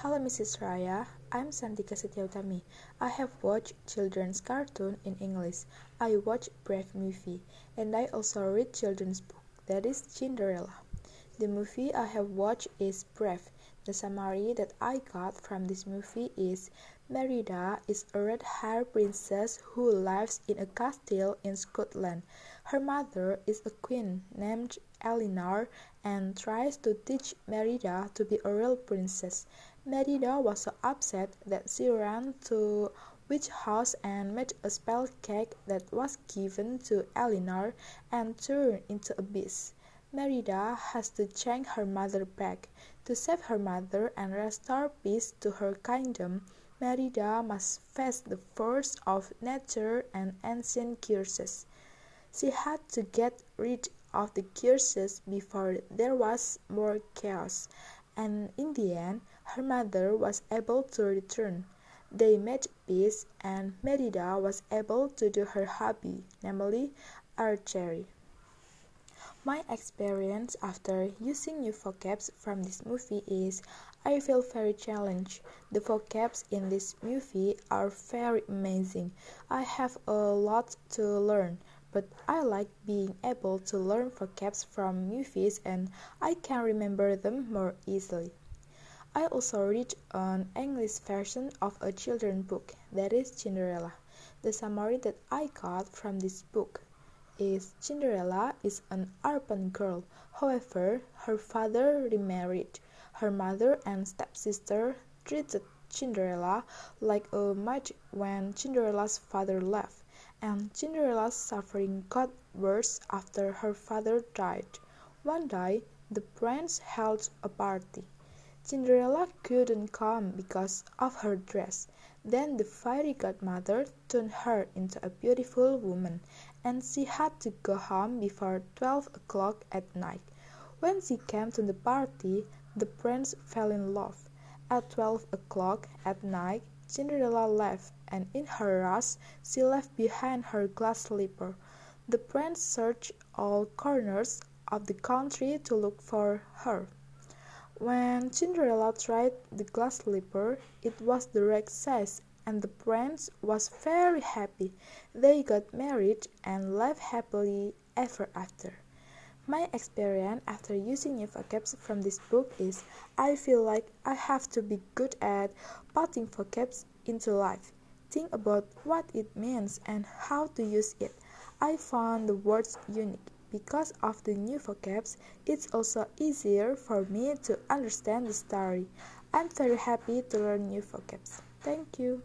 Hello, Mrs. Raya. I'm Santika Setiautami. I have watched children's cartoon in English. I watch Brave movie, and I also read children's book. That is Cinderella. The movie I have watched is Brave. The summary that I got from this movie is Merida is a red-haired princess who lives in a castle in Scotland. Her mother is a queen named Elinor and tries to teach Merida to be a real princess. Merida was so upset that she ran to witch house and made a spell cake that was given to Elinor and turned into a beast. Merida has to change her mother back. To save her mother and restore peace to her kingdom, Merida must face the force of nature and ancient curses. She had to get rid of the curses before there was more chaos, and in the end, her mother was able to return. They made peace, and Merida was able to do her hobby, namely archery. My experience after using new vocabs from this movie is I feel very challenged. The vocabs in this movie are very amazing. I have a lot to learn, but I like being able to learn vocabs from movies and I can remember them more easily. I also read an English version of a children's book, that is Cinderella. The summary that I got from this book is Cinderella is an urban girl. However, her father remarried. Her mother and stepsister treated Cinderella like a maid when Cinderella's father left, and Cinderella's suffering got worse after her father died. One day, the prince held a party. Cinderella couldn't come because of her dress. Then the fairy godmother turned her into a beautiful woman, and she had to go home before twelve o'clock at night. When she came to the party, the prince fell in love. At twelve o'clock at night, Cinderella left, and in her rush she left behind her glass slipper. The prince searched all corners of the country to look for her. When Cinderella tried the glass slipper, it was the right size, and the prince was very happy. They got married and lived happily ever after. My experience after using new vocabs from this book is I feel like I have to be good at putting vocabs into life. Think about what it means and how to use it. I found the words unique. Because of the new vocabs, it's also easier for me to understand the story. I'm very happy to learn new vocabs. Thank you.